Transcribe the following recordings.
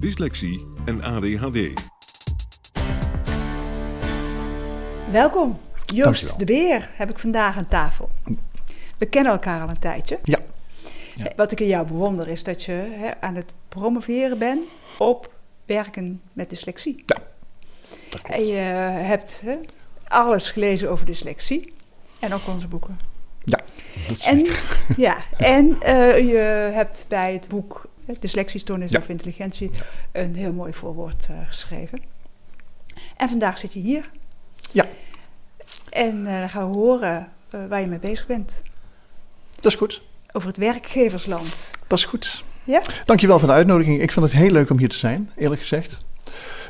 dyslexie en ADHD. Welkom, Joost Dankjewel. de Beer heb ik vandaag aan tafel. We kennen elkaar al een tijdje. Ja. Ja. Wat ik in jou bewonder is dat je hè, aan het promoveren bent op werken met dyslexie. Ja, dat klopt. En je hebt hè, alles gelezen over dyslexie en ook onze boeken. Ja, dat En, zeker. ja, en eh, je hebt bij het boek Dyslexiestoornis Ja. of intelligentie een heel mooi voorwoord eh, geschreven. En vandaag zit je hier. Ja. En eh, dan gaan we horen eh, waar je mee bezig bent. Dat is goed. Over het werkgeversland. Dat is goed. Ja? Dankjewel voor de uitnodiging. Ik vind het heel leuk om hier te zijn, eerlijk gezegd.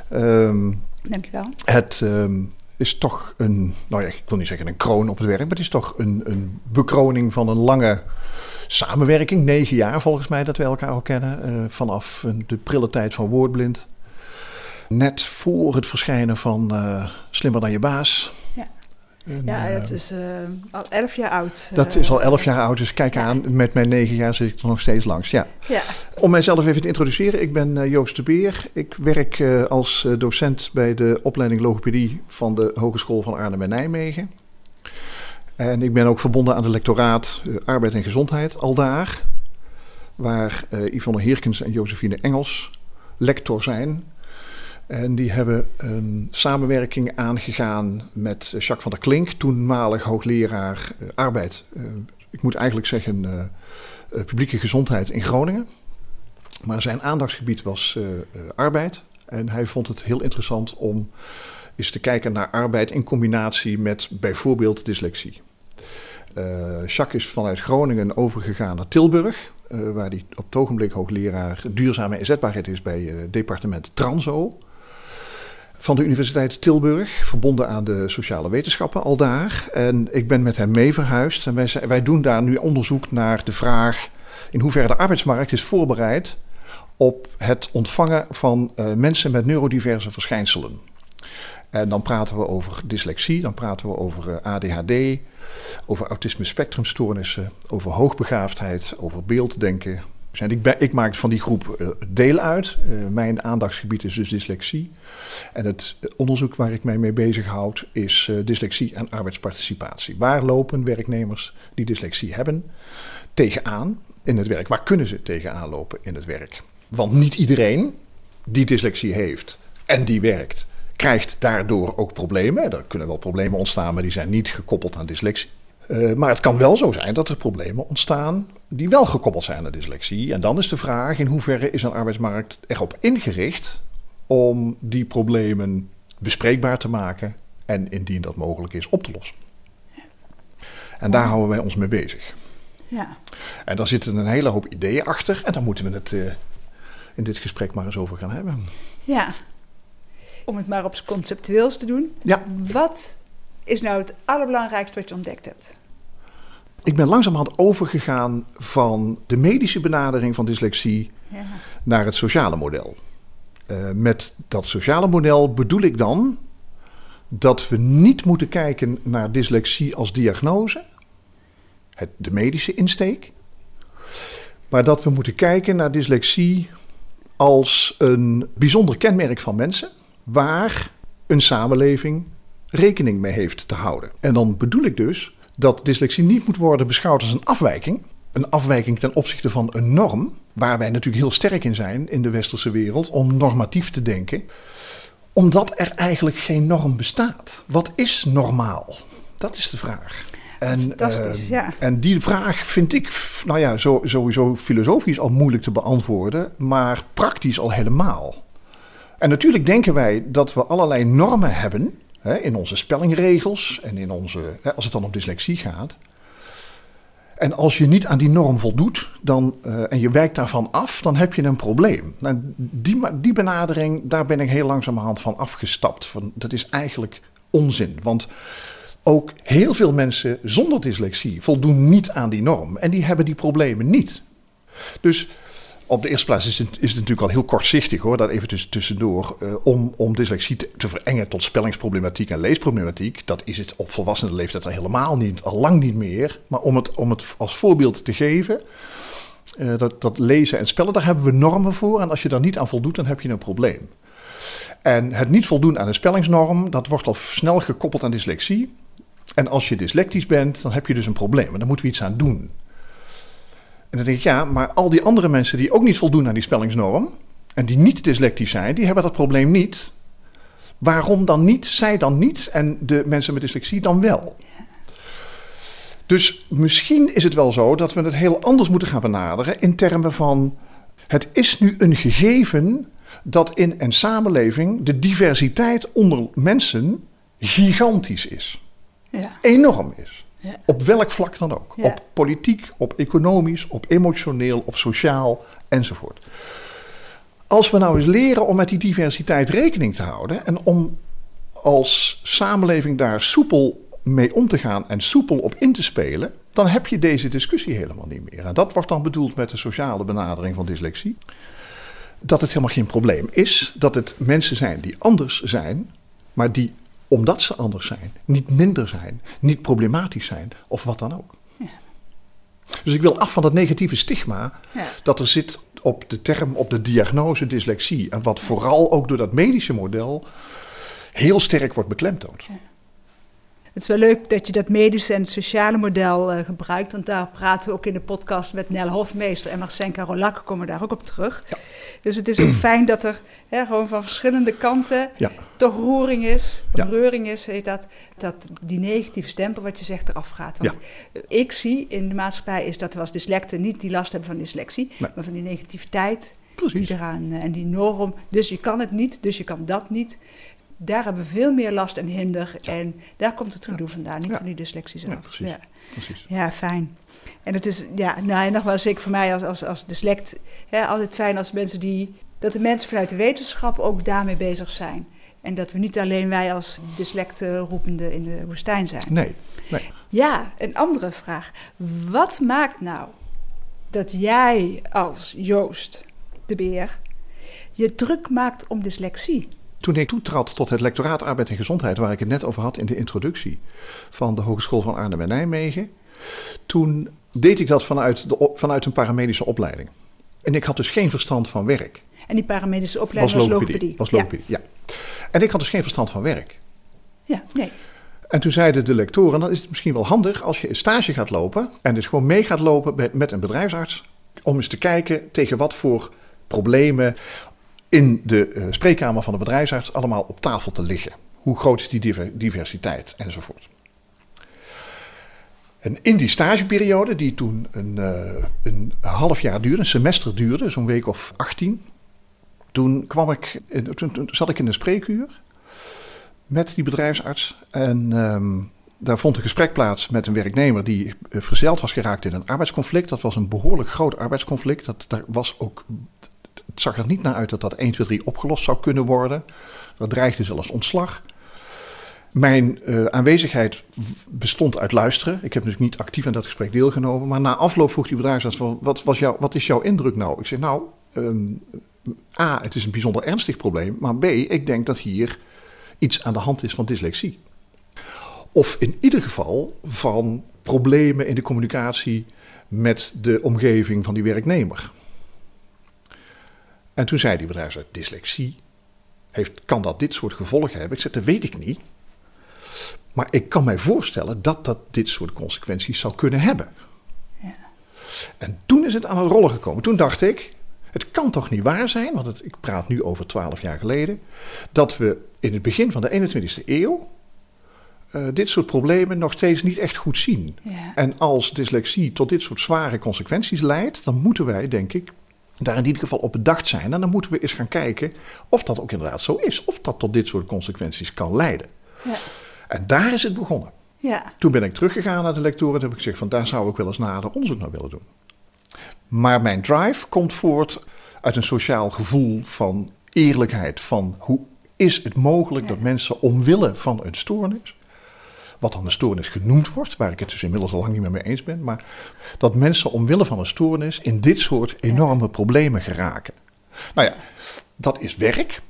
Ehm, Dankjewel. het ehm, is toch een, nou ja, ik wil niet zeggen een kroon op het werk, maar het is toch een, een bekroning van een lange samenwerking. Negen jaar volgens mij dat we elkaar al kennen, eh, vanaf de prille tijd van Woordblind. Net voor het verschijnen van eh, Slimmer dan je baas. Ja. En, Ja, eh, het is al elf jaar oud. Dat is al elf jaar oud, dus kijk ja. aan, met mijn negen jaar zit ik er nog steeds langs. Ja. Ja, Om mijzelf even te introduceren, ik ben Joost de Beer. Ik werk als docent bij de opleiding logopedie van de Hogeschool van Arnhem en Nijmegen. En ik ben ook verbonden aan de lectoraat eh, Arbeid en Gezondheid, al daar. Waar eh, Yvonne Heerkens en Josephine Engels lector zijn. En die hebben een samenwerking aangegaan met eh, Jacques van der Klink, toenmalig hoogleraar arbeid. Ik moet eigenlijk zeggen publieke gezondheid in Groningen. Maar zijn aandachtsgebied was arbeid. En hij vond het heel interessant om eens te kijken naar arbeid in combinatie met bijvoorbeeld dyslexie. Eh, Jacques is vanuit Groningen overgegaan naar Tilburg, eh, waar hij op het ogenblik hoogleraar duurzame inzetbaarheid is bij eh, departement Transo. Van de Universiteit Tilburg, verbonden aan de sociale wetenschappen al daar. En ik ben met hem mee verhuisd. En wij, wij doen daar nu onderzoek naar de vraag in hoeverre de arbeidsmarkt is voorbereid op het ontvangen van mensen met neurodiverse verschijnselen. En dan praten we over dyslexie, dan praten we over eh, ADHD, over autisme spectrumstoornissen, over hoogbegaafdheid, over beelddenken. En ik, ik maak van die groep eh, deel uit. Eh, mijn aandachtsgebied is dus dyslexie. En het onderzoek waar ik mij mee bezighoud is eh, dyslexie en arbeidsparticipatie. Waar lopen werknemers die dyslexie hebben tegenaan in het werk? Waar kunnen ze tegenaan lopen in het werk? Want niet iedereen die dyslexie heeft en die werkt, krijgt daardoor ook problemen. Er kunnen wel problemen ontstaan, maar die zijn niet gekoppeld aan dyslexie. Eh, maar het kan wel zo zijn dat er problemen ontstaan die wel gekoppeld zijn aan dyslexie. En dan is de vraag in hoeverre is een arbeidsmarkt erop ingericht om die problemen bespreekbaar te maken en indien dat mogelijk is op te lossen. En daar houden wij ons mee bezig. ja. En daar zitten een hele hoop ideeën achter en daar moeten we het eh, in dit gesprek maar eens over gaan hebben. ja. Om het maar op conceptueels te doen. Ja. Wat is nou het allerbelangrijkste wat je ontdekt hebt? Ik ben langzamerhand overgegaan van de medische benadering van dyslexie Ja. naar het sociale model. Eh, met dat sociale model bedoel ik dan dat we niet moeten kijken naar dyslexie als diagnose, het, de medische insteek, maar dat we moeten kijken naar dyslexie als een bijzonder kenmerk van mensen, waar een samenleving rekening mee heeft te houden. En dan bedoel ik dus dat dyslexie niet moet worden beschouwd als een afwijking, een afwijking ten opzichte van een norm, waar wij natuurlijk heel sterk in zijn in de westerse wereld om normatief te denken. Omdat er eigenlijk geen norm bestaat. Wat is normaal? Dat is de vraag. En, Fantastisch, eh, ja. en die vraag vind ik, nou ja, sowieso filosofisch al moeilijk te beantwoorden, maar praktisch al helemaal. En natuurlijk denken wij dat we allerlei normen hebben hè, in onze spellingregels en in onze, hè, als het dan om dyslexie gaat. En als je niet aan die norm voldoet dan, eh, en je wijkt daarvan af, dan heb je een probleem. Nou, die, die benadering, daar ben ik heel langzamerhand van afgestapt. Dat is eigenlijk onzin. Want ook heel veel mensen zonder dyslexie voldoen niet aan die norm. En die hebben die problemen niet. Dus op de eerste plaats is het, is natuurlijk al heel kortzichtig hoor, dat even tuss- tussendoor. eh, om, om dyslexie te, verengen tot spellingsproblematiek en leesproblematiek. Dat is het op volwassenen leeftijd al helemaal niet, al lang niet meer. Maar om het, om het als voorbeeld te geven. eh, dat, dat lezen en spellen, daar hebben we normen voor. En als je daar niet aan voldoet, dan heb je een probleem. En het niet voldoen aan een spellingsnorm, dat wordt al snel gekoppeld aan dyslexie. En als je dyslectisch bent, dan heb je dus een probleem. En daar moeten we iets aan doen. En dan denk ik, ja, maar al die andere mensen die ook niet voldoen aan die spellingsnorm. en die niet dyslectisch zijn, die hebben dat probleem niet. Waarom dan niet? Zij dan niet en de mensen met dyslexie dan wel. Dus misschien is het wel zo dat we het heel anders moeten gaan benaderen in termen van het is nu een gegeven dat in een samenleving de diversiteit onder mensen gigantisch is. Ja. Enorm is. Ja. Op welk vlak dan ook. Ja. Op politiek, op economisch, op emotioneel, op sociaal enzovoort. Als we nou eens leren om met die diversiteit rekening te houden en om als samenleving daar soepel mee om te gaan en soepel op in te spelen, dan heb je deze discussie helemaal niet meer. En dat wordt dan bedoeld met de sociale benadering van dyslexie. Dat het helemaal geen probleem is, dat het mensen zijn die anders zijn, maar die omdat ze anders zijn, niet minder zijn, niet problematisch zijn of wat dan ook. Ja. Dus ik wil af van dat negatieve stigma Ja. dat er zit op de term, op de diagnose dyslexie. En wat vooral ook door dat medische model heel sterk wordt beklemtoond. Het is wel leuk dat je dat medische en sociale model eh, gebruikt. Want daar praten we ook in de podcast met Nel Hofmeester en Marcenka Rolak komen daar ook op terug. Ja. Dus het is ook fijn dat er hè, gewoon van verschillende kanten Ja, toch roering is, Ja. reuring is, heet dat, dat die negatieve stempel wat je zegt eraf gaat. Want ik zie in de maatschappij is dat we als dyslecten niet die last hebben van dyslexie, Nee. maar van die negativiteit precies. die eraan eh, en die norm. Dus je kan het niet, dus je kan dat niet. Daar hebben we veel meer last en hinder en daar komt het gedoe vandaan, niet Ja. van die dyslexie zelf. Ja, precies. Ja. precies. Ja, fijn. En het is, ja, nou, en nog wel zeker voor mij als, als, als dyslect, hè, altijd fijn als mensen die, dat de mensen vanuit de wetenschap ook daarmee bezig zijn. En dat we niet alleen wij als dyslecten roepende in de woestijn zijn. Nee, nee. Ja, een andere vraag. Wat maakt nou dat jij als Joost de Beer je druk maakt om dyslexie? Toen ik toetrad tot het lectoraat Arbeid en Gezondheid, waar ik het net over had in de introductie van de Hogeschool van Arnhem en Nijmegen, toen deed ik dat vanuit, de, vanuit een paramedische opleiding. En ik had dus geen verstand van werk. En die paramedische opleiding was logopedie. Was logopedie, ja. En ik had dus geen verstand van werk. Ja, nee. En toen zeiden de lectoren, dan is het misschien wel handig als je een stage gaat lopen en dus gewoon mee gaat lopen met, met een bedrijfsarts, om eens te kijken tegen wat voor problemen in de eh, spreekkamer van de bedrijfsarts allemaal op tafel te liggen. Hoe groot is die diver- diversiteit enzovoort. En in die stageperiode, die toen een, eh, een half jaar duurde, een semester duurde, zo'n week of 18, toen, kwam ik, toen, zat ik in een spreekuur met die bedrijfsarts. En ehm, daar vond een gesprek plaats met een werknemer die eh, verzeild was geraakt in een arbeidsconflict. Dat was een behoorlijk groot arbeidsconflict. Dat, daar was ook, het zag er niet naar uit dat dat 1, 2, 3 opgelost zou kunnen worden. Dat dreigde zelfs ontslag. Mijn eh, aanwezigheid bestond uit luisteren. Ik heb dus niet actief aan dat gesprek deelgenomen. Maar na afloop vroeg die bedrijfsarts: wat, was jouw, wat is jouw indruk nou? Ik zeg: Nou, ehm, A, het is een bijzonder ernstig probleem. Maar B, ik denk dat hier iets aan de hand is van dyslexie. Of in ieder geval van problemen in de communicatie met de omgeving van die werknemer. En toen zei die bedrijfsarts, dyslexie, heeft, kan dat dit soort gevolgen hebben? Ik zei, dat weet ik niet. Maar ik kan mij voorstellen dat dat dit soort consequenties zou kunnen hebben. Ja. En toen is het aan het rollen gekomen. Toen dacht ik, Het kan toch niet waar zijn, want het, ik praat nu over twaalf jaar geleden, dat we in het begin van de 21ste eeuw uh, dit soort problemen nog steeds niet echt goed zien. Ja. En als dyslexie tot dit soort zware consequenties leidt, dan moeten wij, denk ik, daar in ieder geval op bedacht zijn. En dan moeten we eens gaan kijken of dat ook inderdaad zo is. Of dat tot dit soort consequenties kan leiden. Ja. En daar is het begonnen. Ja. Toen ben ik teruggegaan naar de lectoren en heb ik gezegd van daar zou ik wel eens nader onderzoek naar willen doen. Maar mijn drive komt voort uit een sociaal gevoel van eerlijkheid. Van hoe is het mogelijk Ja. dat mensen omwille van een stoornis, wat dan een stoornis genoemd wordt, waar ik het dus inmiddels al lang niet meer mee eens ben, maar dat mensen omwille van een stoornis in dit soort enorme problemen geraken. Nou ja, dat is werk.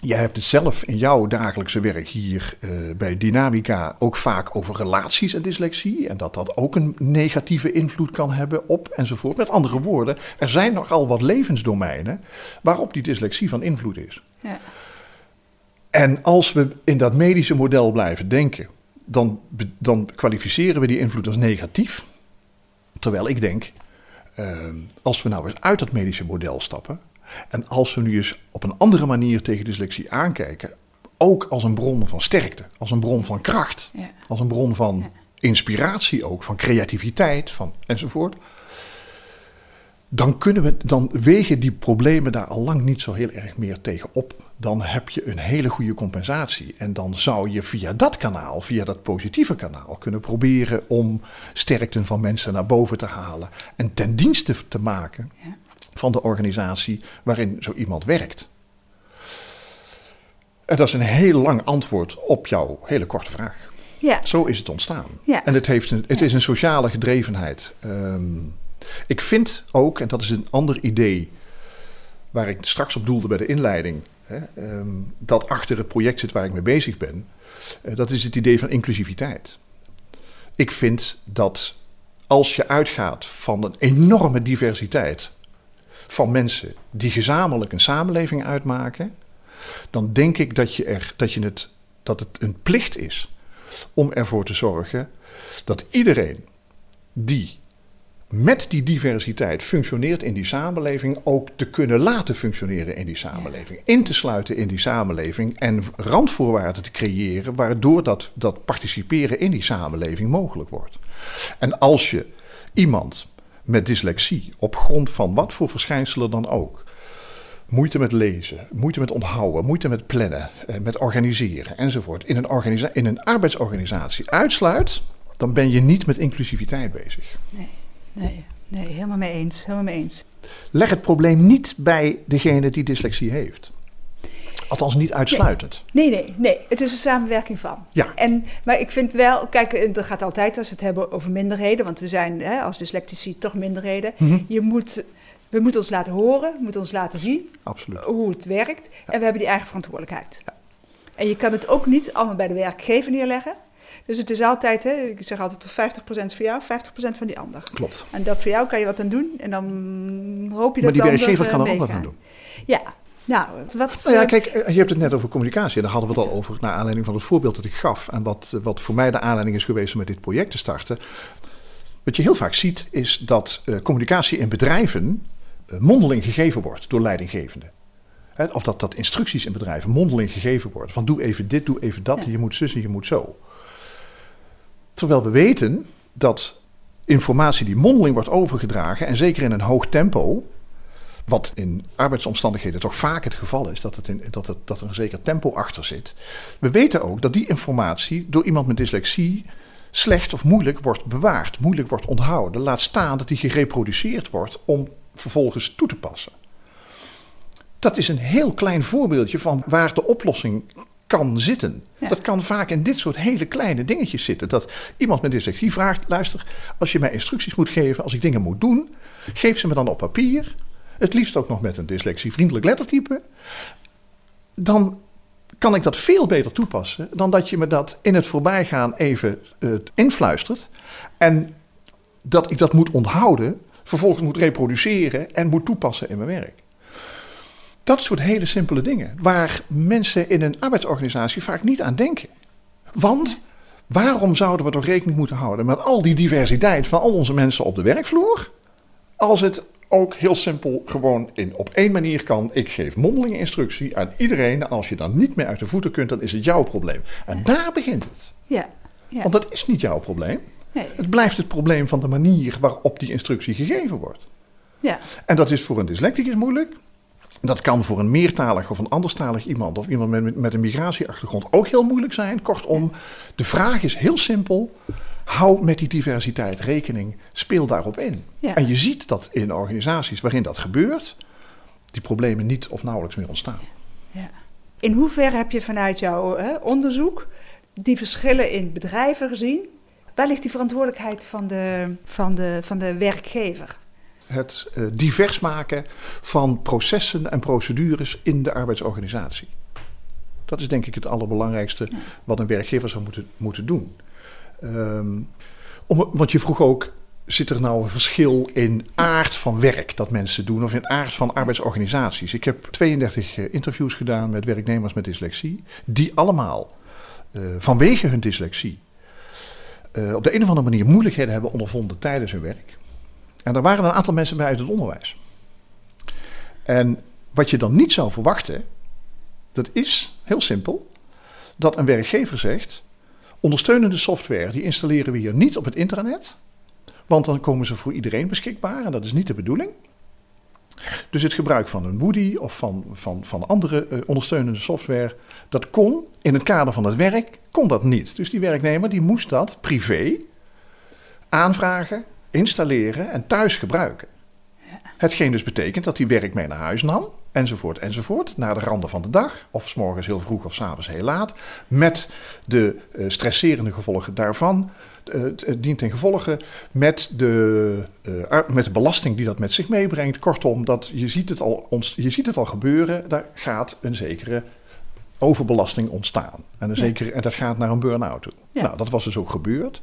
Jij hebt het zelf in jouw dagelijkse werk hier eh, bij Dynamica ook vaak over relaties en dyslexie. En dat dat ook een negatieve invloed kan hebben op enzovoort. Met andere woorden, er zijn nogal wat levensdomeinen waarop die dyslexie van invloed is. Ja. En als we in dat medische model blijven denken, dan, dan kwalificeren we die invloed als negatief. Terwijl ik denk, eh, als we nou eens uit dat medische model stappen. En als we nu eens op een andere manier tegen dyslexie aankijken. Ook als een bron van sterkte, als een bron van kracht, Ja. als een bron van Ja. inspiratie ook, van creativiteit van, enzovoort. Dan, kunnen we, dan wegen die problemen daar al lang niet zo heel erg meer tegen op. Dan heb je een hele goede compensatie. En dan zou je via dat kanaal, via dat positieve kanaal, kunnen proberen om sterkten van mensen naar boven te halen. En ten dienste te maken van de organisatie waarin zo iemand werkt. En dat is een heel lang antwoord op jouw hele korte vraag. Ja. Zo is het ontstaan. Ja. En het, heeft een, het is een sociale gedrevenheid. Ehm, ik vind ook, en dat is een ander idee waar ik straks op doelde bij de inleiding, hè, ehm, dat achter het project zit waar ik mee bezig ben. eh, dat is het idee van inclusiviteit. Ik vind dat als je uitgaat van een enorme diversiteit van mensen die gezamenlijk een samenleving uitmaken, dan denk ik dat, je er, dat, je het, dat het een plicht is om ervoor te zorgen dat iedereen die met die diversiteit functioneert in die samenleving ook te kunnen laten functioneren in die samenleving. In te sluiten in die samenleving en randvoorwaarden te creëren waardoor dat, dat participeren in die samenleving mogelijk wordt. En als je iemand met dyslexie op grond van wat voor verschijnselen dan ook moeite met lezen, moeite met onthouden, moeite met plannen, eh, met organiseren enzovoort in een, organisa- in een arbeidsorganisatie uitsluit, dan ben je niet met inclusiviteit bezig. Nee, nee, nee, helemaal mee eens. Helemaal mee eens. Leg het probleem niet bij degene die dyslexie heeft. Althans niet uitsluitend. Nee, nee, nee. Het is een samenwerking van. Ja. En, maar ik vind wel, kijk, eh, dat gaat altijd als we het hebben over minderheden, want we zijn hè, als dyslectici toch minderheden. Mhm. Je moet, we moeten ons laten horen, we moeten ons laten zien Absoluut. hoe het werkt. En we hebben die eigen verantwoordelijkheid. En je kan het ook niet allemaal bij de werkgever neerleggen. Dus het is altijd, hè, ik zeg altijd 50% voor jou, 50% van die ander. Klopt. En dat voor jou kan je wat aan doen en dan hoop je Maar dat die de werkgever ander, kan er eh, ook wat aan doen. Ja, nou, wat... Nou ja, eh, kijk, eh, je hebt het net over communicatie. En daar hadden we het al over naar aanleiding van het voorbeeld dat ik gaf. En wat, wat voor mij de aanleiding is geweest om met dit project te starten. Wat je heel vaak ziet is dat communicatie in bedrijven mondeling gegeven wordt door leidinggevenden. Of dat, dat instructies in bedrijven mondeling gegeven worden. Van doe even dit, doe even dat, Ja. je moet zus en je moet zo. Terwijl we weten dat informatie die mondeling wordt overgedragen, en zeker in een hoog tempo, wat in arbeidsomstandigheden toch vaak het geval is, dat, het in, dat, het, dat er een zeker tempo achter zit. We weten ook dat die informatie door iemand met dyslexie slecht of moeilijk wordt bewaard, moeilijk wordt onthouden. Laat staan dat die gereproduceerd wordt om vervolgens toe te passen. Dat is een heel klein voorbeeldje van waar de oplossing kan zitten. Ja. Dat kan vaak in dit soort hele kleine dingetjes zitten. Dat iemand met dyslexie vraagt: luister, als je mij instructies moet geven, als ik dingen moet doen, geef ze me dan op papier. Het liefst ook nog met een dyslexievriendelijk lettertype. Dan kan ik dat veel beter toepassen dan dat je me dat in het voorbijgaan even eh, influistert. En dat ik dat moet onthouden, vervolgens moet reproduceren en moet toepassen in mijn werk. Dat soort hele simpele dingen, waar mensen in een arbeidsorganisatie vaak niet aan denken. Want waarom zouden we toch rekening moeten houden met al die diversiteit van al onze mensen op de werkvloer, als het ook heel simpel gewoon in, op één manier kan. Ik geef mondelinge instructie aan iedereen. Als je dan niet meer uit de voeten kunt, dan is het jouw probleem. En daar begint het. Ja. ja. Want dat is niet jouw probleem. Nee. Het blijft het probleem van de manier waarop die instructie gegeven wordt. Ja. En dat is voor een dyslecticus moeilijk. Dat kan voor een meertalig of een anderstalig iemand of iemand met, met een migratieachtergrond ook heel moeilijk zijn. Kortom, de vraag is heel simpel. Hou met die diversiteit rekening. Speel daarop in. Ja. En je ziet dat in organisaties waarin dat gebeurt, die problemen niet of nauwelijks meer ontstaan. Ja. In hoeverre heb je vanuit jouw hè, onderzoek die verschillen in bedrijven gezien? Waar ligt die verantwoordelijkheid van de, van de, van de werkgever? Het uh, divers maken van processen en procedures in de arbeidsorganisatie. Dat is denk ik het allerbelangrijkste wat een werkgever zou moeten, moeten doen. Um, om, want je vroeg ook, zit er nou een verschil in aard van werk dat mensen doen of in aard van arbeidsorganisaties? Ik heb 32 interviews gedaan met werknemers met dyslexie, die allemaal uh, vanwege hun dyslexie uh, op de een of andere manier moeilijkheden hebben ondervonden tijdens hun werk. En er waren een aantal mensen bij uit het onderwijs. En wat je dan niet zou verwachten, dat is heel simpel, dat een werkgever zegt: ondersteunende software die installeren we hier niet op het internet, want dan komen ze voor iedereen beschikbaar en dat is niet de bedoeling. Dus het gebruik van een Woody of van, van, van andere uh, ondersteunende software, dat kon in het kader van het werk, kon dat niet. Dus die werknemer die moest dat privé aanvragen, installeren en thuis gebruiken. Ja. Hetgeen dus betekent dat hij werk mee naar huis nam, enzovoort, enzovoort, naar de randen van de dag, of s morgens heel vroeg of s avonds heel laat, met de uh, stresserende gevolgen daarvan. Uh, het dient ten gevolge met de, uh, met de belasting die dat met zich meebrengt. Kortom, dat, je, ziet het al, ons, je ziet het al gebeuren, daar gaat een zekere overbelasting ontstaan. En, een ja. zekere, en dat gaat naar een burn-out toe. Ja. Nou, dat was dus ook gebeurd.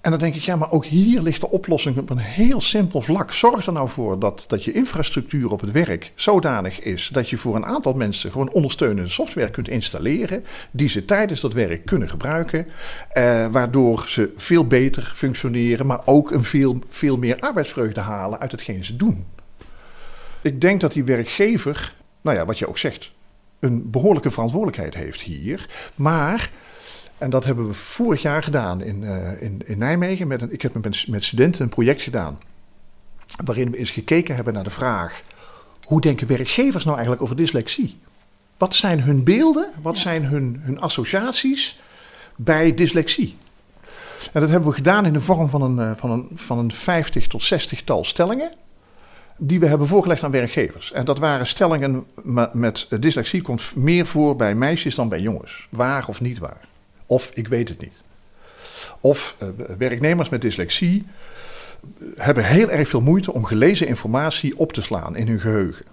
En dan denk ik, ja, maar ook hier ligt de oplossing op een heel simpel vlak. Zorg er nou voor dat, dat je infrastructuur op het werk zodanig is dat je voor een aantal mensen gewoon ondersteunende software kunt installeren, die ze tijdens dat werk kunnen gebruiken, eh, waardoor ze veel beter functioneren, maar ook een veel, veel meer arbeidsvreugde halen uit hetgeen ze doen. Ik denk dat die werkgever, nou ja, wat je ook zegt, een behoorlijke verantwoordelijkheid heeft hier, maar en dat hebben we vorig jaar gedaan in, uh, in, in Nijmegen. Met een, ik heb met, met studenten een project gedaan. Waarin we eens gekeken hebben naar de vraag: hoe denken werkgevers nou eigenlijk over dyslexie? Wat zijn hun beelden? Wat ja. zijn hun, hun associaties bij dyslexie? En dat hebben we gedaan in de vorm van een, van een, van een 50 tot 60 tal stellingen. Die we hebben voorgelegd aan werkgevers. En dat waren stellingen met dyslexie komt meer voor bij meisjes dan bij jongens. Waar of niet waar. Of ik weet het niet. Of uh, werknemers met dyslexie hebben heel erg veel moeite om gelezen informatie op te slaan in hun geheugen.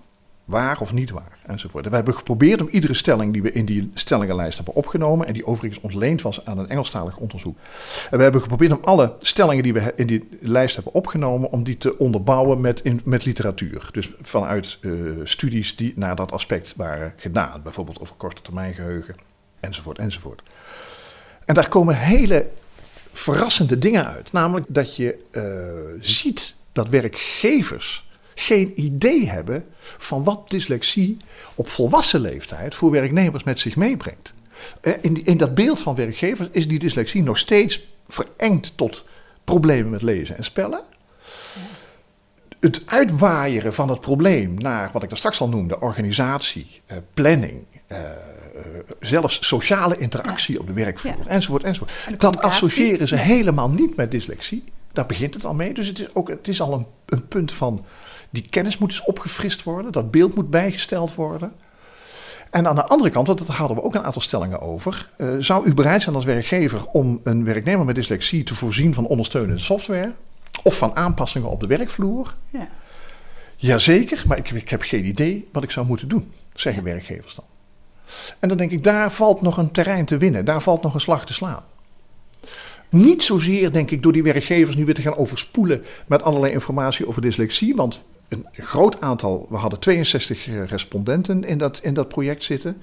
Waar of niet waar, enzovoort. En we hebben geprobeerd om iedere stelling die we in die stellingenlijst hebben opgenomen, en die overigens ontleend was aan een Engelstalig onderzoek. En we hebben geprobeerd om alle stellingen die we in die lijst hebben opgenomen, om die te onderbouwen met, met literatuur. Dus vanuit uh, studies die naar dat aspect waren gedaan. Bijvoorbeeld over korte termijn geheugen, enzovoort, enzovoort. En daar komen hele verrassende dingen uit. Namelijk dat je uh, ziet dat werkgevers geen idee hebben van wat dyslexie op volwassen leeftijd voor werknemers met zich meebrengt. In, die, in dat beeld van werkgevers is die dyslexie nog steeds verengd tot problemen met lezen en spellen. Het uitwaaieren van het probleem naar wat ik daar straks al noemde: organisatie, uh, planning, zelfs sociale interactie ja. op de werkvloer, ja. enzovoort, enzovoort. En dat associëren ze helemaal niet met dyslexie. Daar begint het al mee. Dus het is, ook, het is al een, een punt van die kennis moet eens opgefrist worden, dat beeld moet bijgesteld worden. En aan de andere kant, want daar hadden we ook een aantal stellingen over. Uh, zou u bereid zijn als werkgever om een werknemer met dyslexie te voorzien van ondersteunende software? Of van aanpassingen op de werkvloer? Ja. Jazeker, maar ik, ik heb geen idee wat ik zou moeten doen, zeggen werkgevers dan. En dan denk ik, daar valt nog een terrein te winnen, daar valt nog een slag te slaan. Niet zozeer, denk ik, door die werkgevers nu weer te gaan overspoelen met allerlei informatie over dyslexie. Want een groot aantal, we hadden 62 eh, respondenten in dat, in dat project zitten.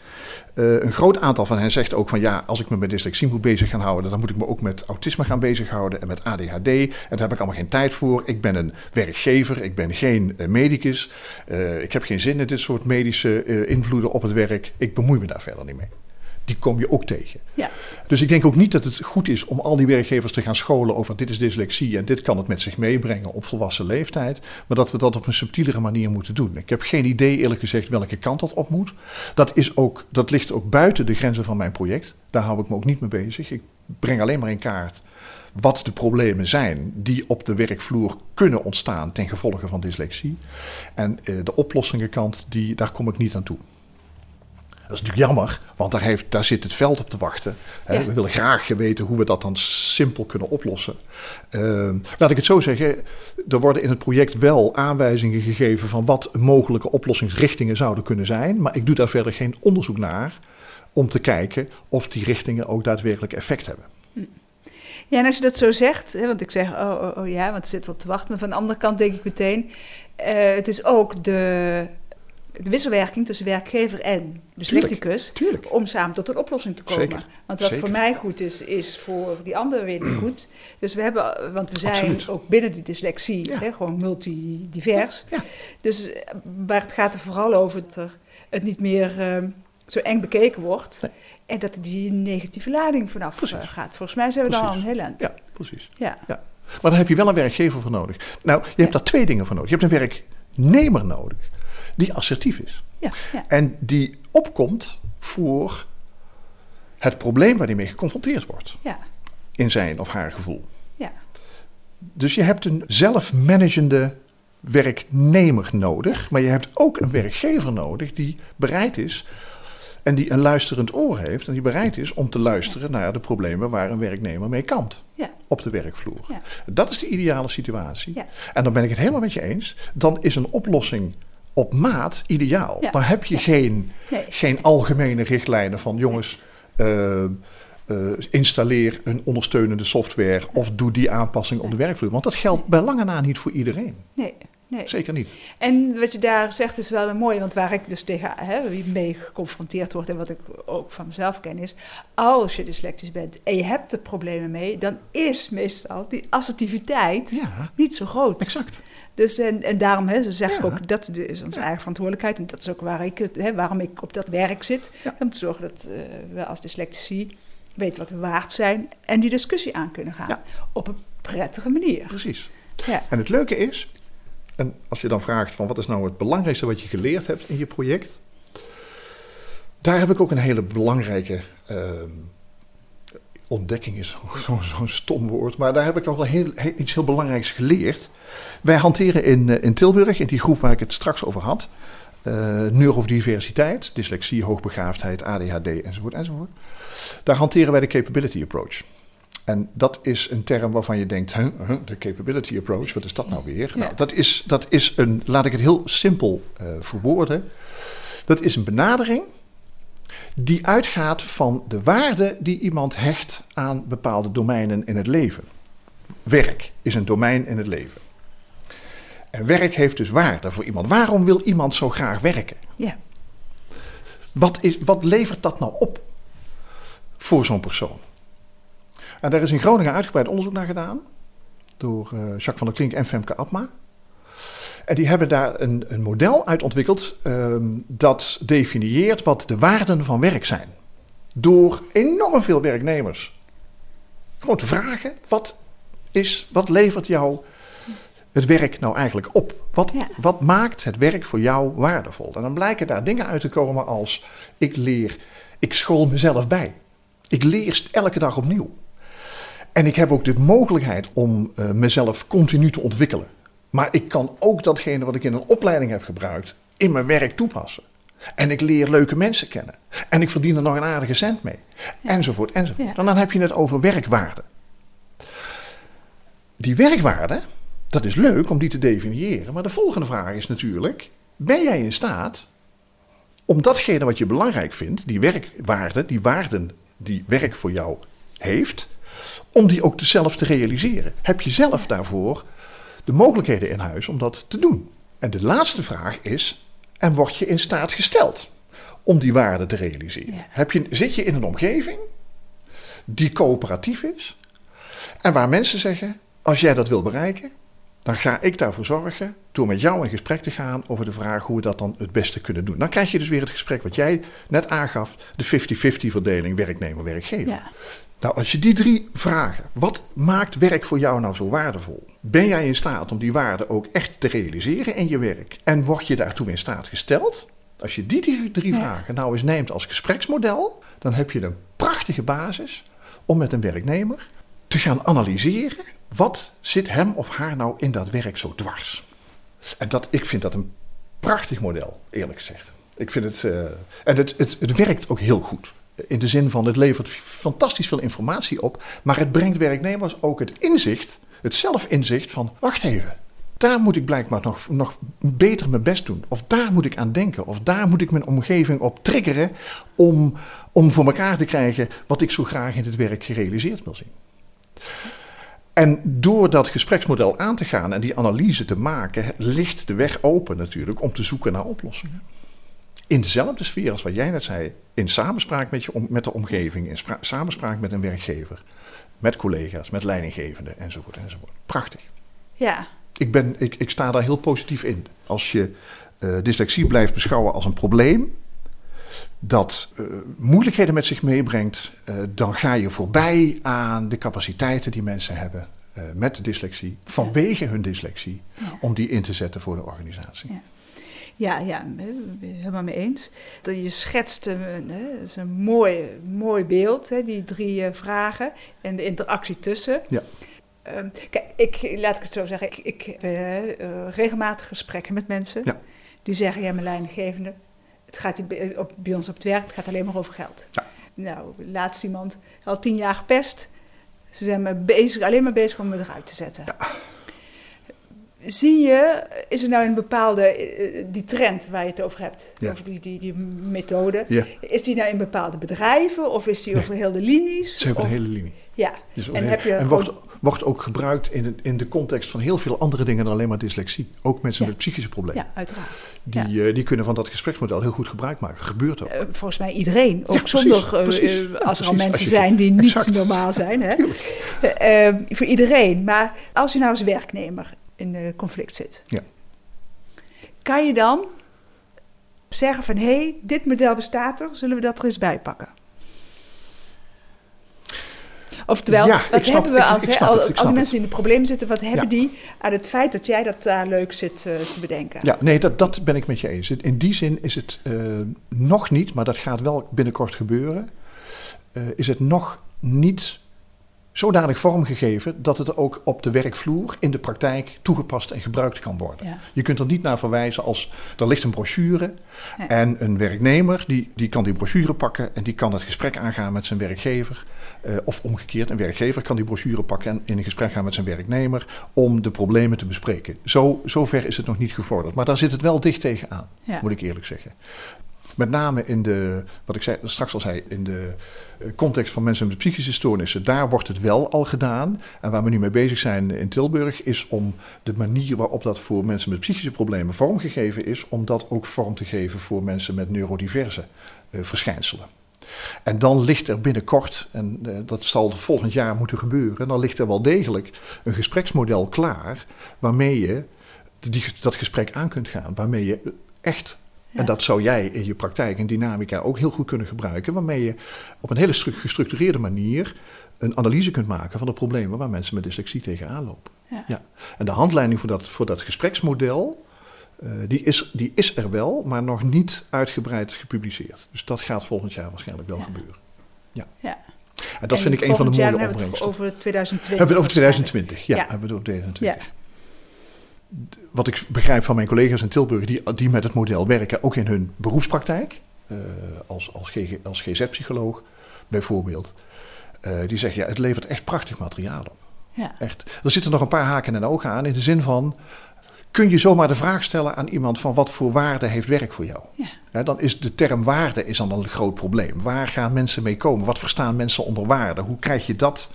Uh, een groot aantal van hen zegt ook van ja, als ik me met dyslexie moet bezig gaan houden, dan moet ik me ook met autisme gaan bezighouden en met ADHD. En daar heb ik allemaal geen tijd voor. Ik ben een werkgever, ik ben geen uh, medicus. Ik heb geen zin in dit soort medische invloeden op het werk. Ik bemoei me daar verder niet mee die kom je ook tegen. Ja. Dus ik denk ook niet dat het goed is om al die werkgevers te gaan scholen over dit is dyslexie en dit kan het met zich meebrengen op volwassen leeftijd. Maar dat we dat op een subtielere manier moeten doen. Ik heb geen idee eerlijk gezegd welke kant dat op moet. Dat, is ook, dat ligt ook buiten de grenzen van mijn project. Daar hou ik me ook niet mee bezig. Ik breng alleen maar in kaart wat de problemen zijn die op de werkvloer kunnen ontstaan ten gevolge van dyslexie. En eh, de oplossingenkant, die, daar kom ik niet aan toe. Dat is natuurlijk jammer, want daar, heeft, daar zit het veld op te wachten. We willen graag weten hoe we dat dan simpel kunnen oplossen. Uh, laat ik het zo zeggen, er worden in het project wel aanwijzingen gegeven van wat mogelijke oplossingsrichtingen zouden kunnen zijn. Maar ik doe daar verder geen onderzoek naar om te kijken of die richtingen ook daadwerkelijk effect hebben. Ja, en als je dat zo zegt, hè, want ik zeg, oh, oh, oh ja, want er zit op te wachten. Maar van de andere kant denk ik meteen, uh, het is ook de de wisselwerking tussen werkgever en dyslecticus. Tuurlijk, Om samen tot een oplossing te komen. Want wat voor mij goed is, is voor die andere weer niet goed. Dus we hebben, want we zijn ook binnen die dyslexie hè, gewoon multidivers. Ja. Dus eh, waar het gaat er vooral over dat er het niet meer uh, zo eng bekeken wordt. En dat die negatieve lading vanaf uh, gaat. Volgens mij zijn we dan al een heel eind. Ja, precies. Ja. ja. Maar daar heb je wel een werkgever voor nodig. Nou, je hebt daar twee dingen voor nodig. Je hebt een werknemer nodig die assertief is. Ja, ja. En die opkomt voor het probleem waar hij mee geconfronteerd wordt. Ja. In zijn of haar gevoel. Ja. Dus je hebt een zelfmanagende werknemer nodig, maar je hebt ook een werkgever nodig die bereid is en die een luisterend oor heeft en die bereid is om te luisteren naar de problemen waar een werknemer mee kampt ja. op de werkvloer. Ja. Dat is de ideale situatie. Ja. En dan ben ik het helemaal met je eens. Dan is een oplossing op maat ideaal. Dan heb je geen, geen algemene richtlijnen van jongens. Uh, installeer een ondersteunende software of doe die aanpassing op de werkvloer. Want dat geldt bij lange na niet voor iedereen. Nee, nee. Zeker niet. En wat je daar zegt is wel een mooi, want waar ik dus tegen hè, mee geconfronteerd word en wat ik ook van mezelf ken is, als je dyslectisch bent en je hebt er problemen mee, dan is meestal die assertiviteit niet zo groot. Exact. Dus en, en daarom hè, zeg ik ook, dat is onze eigen verantwoordelijkheid. En dat is ook waar ik, hè, waarom ik op dat werk zit. Om te zorgen dat uh, we als dyslectici weten wat we waard zijn. En die discussie aan kunnen gaan. Op een prettige manier. Precies. En het leuke is, en als je dan vraagt van wat is nou het belangrijkste wat je geleerd hebt in je project. Daar heb ik ook een hele belangrijke uh, ontdekking is zo'n zo stom woord, maar daar heb ik nog wel heel, iets heel belangrijks geleerd. Wij hanteren in, eh, in Tilburg, in die groep waar ik het straks over had, uh, neurodiversiteit, dyslexie, hoogbegaafdheid, ADHD enzovoort enzovoort. Daar hanteren wij de capability approach. En dat is een term waarvan je denkt, huh, de capability approach, wat is dat nou weer? Nou, dat, is, dat is een, laat ik het heel simpel uh, verwoorden, dat is een benadering die uitgaat van de waarde die iemand hecht aan bepaalde domeinen in het leven. Werk is een domein in het leven. En werk heeft dus waarde voor iemand. Waarom wil iemand zo graag werken? Ja. Wat, is, wat levert dat nou op voor zo'n persoon? En daar is in Groningen uitgebreid onderzoek naar gedaan door uh, Jacques van der Klink en Femke Abma. En die hebben daar een, een model uit ontwikkeld um, dat definieert wat de waarden van werk zijn. Door enorm veel werknemers gewoon te vragen: wat, is, wat levert jou het werk nou eigenlijk op? Wat, wat maakt het werk voor jou waardevol? En dan blijken daar dingen uit te komen als: ik leer, ik school mezelf bij. Ik leer elke dag opnieuw. En ik heb ook de mogelijkheid om uh, mezelf continu te ontwikkelen. Maar ik kan ook datgene wat ik in een opleiding heb gebruikt in mijn werk toepassen. En ik leer leuke mensen kennen. En ik verdien er nog een aardige cent mee. Enzovoort, enzovoort. En dan heb je het over werkwaarde. Die werkwaarde, dat is leuk om die te definiëren. Maar de volgende vraag is natuurlijk: ben jij in staat om datgene wat je belangrijk vindt, die werkwaarde, die waarden die werk voor jou heeft, om die ook zelf te realiseren? Heb je zelf daarvoor de mogelijkheden in huis om dat te doen. En de laatste vraag is: en word je in staat gesteld om die waarde te realiseren? Ja. Heb je, zit je in een omgeving die coöperatief is en waar mensen zeggen: als jij dat wil bereiken, dan ga ik daarvoor zorgen door met jou in gesprek te gaan over de vraag hoe we dat dan het beste kunnen doen. Dan krijg je dus weer het gesprek wat jij net aangaf, de 50-50 verdeling werknemer-werkgever. Ja. Nou, als je die drie vragen, wat maakt werk voor jou nou zo waardevol? Ben jij in staat om die waarde ook echt te realiseren in je werk? En word je daartoe in staat gesteld? Als je die drie, drie Ja. vragen nou eens neemt als gespreksmodel, dan heb je een prachtige basis om met een werknemer te gaan analyseren wat zit hem of haar nou in dat werk zo dwars. En dat, ik vind dat een prachtig model, eerlijk gezegd. Ik vind het, eh, en het, het, het werkt ook heel goed. In de zin van het levert fantastisch veel informatie op, maar het brengt werknemers ook het inzicht, het zelfinzicht van, wacht even, daar moet ik blijkbaar nog, nog beter mijn best doen. Of daar moet ik aan denken. Of daar moet ik mijn omgeving op triggeren om, om voor elkaar te krijgen wat ik zo graag in het werk gerealiseerd wil zien. En door dat gespreksmodel aan te gaan en die analyse te maken, ligt de weg open natuurlijk om te zoeken naar oplossingen. In dezelfde sfeer als wat jij net zei, in samenspraak met, je, met de omgeving, in spra- samenspraak met een werkgever, met collega's, met leidinggevenden enzovoort enzovoort. Prachtig. Ja. Ik, ben, ik, ik sta daar heel positief in. Als je eh, dyslexie blijft beschouwen als een probleem dat eh, moeilijkheden met zich meebrengt, eh, dan ga je voorbij aan de capaciteiten die mensen hebben met dyslexie, vanwege hun dyslexie, om die in te zetten voor de organisatie. Ja. Ja, ja, helemaal mee eens. Dat je schetst, eh, hè, dat is een mooi, mooi beeld, hè, die drie eh, vragen en de interactie tussen. Ja. Ehm, kijk, ik, laat ik het zo zeggen, ik, ik heb eh, regelmatig gesprekken met mensen Ja. die zeggen, ja, mijn leidinggevende, het gaat op, bij ons op het werk, het gaat alleen maar over geld. Ja. Nou, laatst iemand, al tien jaar gepest, ze zijn maar bezig, alleen maar bezig om me eruit te zetten. Zie je, is er nou een bepaalde, eh, die trend waar je het over hebt, Ja. over die, die, die methode, Ja. is die nou in bepaalde bedrijven of is die over heel de linies? Ze hebben een hele linie. Ja, Dus en heel- heb je en gewoon- wordt, wordt ook gebruikt in de, in de context van heel veel andere dingen dan alleen maar dyslexie. Ook mensen Ja. met psychische problemen. ja, uiteraard. Die, eh, die kunnen van dat gespreksmodel heel goed gebruik maken. Gebeurt ook. Eh, volgens mij iedereen. Ook zonder, eh, eh, als er precies. al mensen zijn die niet Exact. normaal zijn. Hè? Eh, eh, voor iedereen. Maar als je nou als werknemer in conflict zit. Ja. Kan je dan zeggen van... hé, hey, dit model bestaat er, zullen we dat er eens bij pakken? Oftewel, Ja, wat snap- hebben we als ik al, het, ik al die mensen die in de problemen zitten, wat hebben Ja. die aan het feit dat jij dat daar leuk zit eh, te bedenken? Ja, nee, dat, dat ben ik met je eens. In die zin is het eh, nog niet, maar dat gaat wel binnenkort gebeuren. eh, is het nog niet zodanig vormgegeven dat het ook op de werkvloer in de praktijk toegepast en gebruikt kan worden. Ja. Je kunt er niet naar verwijzen als er ligt een brochure Ja. en een werknemer die, die kan die brochure pakken en die kan het gesprek aangaan met zijn werkgever. Eh, of omgekeerd, een werkgever kan die brochure pakken en in een gesprek gaan met zijn werknemer om de problemen te bespreken. Zo, zover is het nog niet gevorderd, maar daar zit het wel dicht tegenaan, Ja. moet ik eerlijk zeggen. Met name in de, wat ik zei, straks al zei, in de eh, context van mensen met psychische stoornissen, daar wordt het wel al gedaan. En waar we nu mee bezig zijn in Tilburg, is om de manier waarop dat voor mensen met psychische problemen vormgegeven is, om dat ook vorm te geven voor mensen met neurodiverse eh, verschijnselen. En dan ligt er binnenkort, en eh, dat zal volgend jaar moeten gebeuren, dan ligt er wel degelijk een gespreksmodel klaar waarmee je dat gesprek aan kunt gaan. Waarmee je echt, Ja. en dat zou jij in je praktijk en dynamica ook heel goed kunnen gebruiken, waarmee je op een hele stru- gestructureerde manier een analyse kunt maken van de problemen waar mensen met dyslexie tegenaan lopen. Ja. Ja. En de handleiding voor dat, voor dat gespreksmodel, eh, die, is, die is er wel, maar nog niet uitgebreid gepubliceerd. Dus dat gaat volgend jaar waarschijnlijk wel Ja. gebeuren. Ja. Ja. En dat En vind ik een van de mooie dan hebben we het opbrengsten. over 2020. Hebben we het over waarschijnlijk. 2020? Ja, Ja. hebben we het over 2020. Wat ik begrijp van mijn collega's in Tilburg, die, die met het model werken, ook in hun beroepspraktijk, eh, als, als, GG als GZ-psycholoog bijvoorbeeld, eh, die zeggen ja, het levert echt prachtig materiaal op. Ja. Echt. Er zitten nog een paar haken en ogen aan in de zin van, kun je zomaar de vraag stellen aan iemand van wat voor waarde heeft werk voor jou? Ja. Ja, dan is de term waarde is dan een groot probleem. Waar gaan mensen mee komen? Wat verstaan mensen onder waarde? Hoe krijg je dat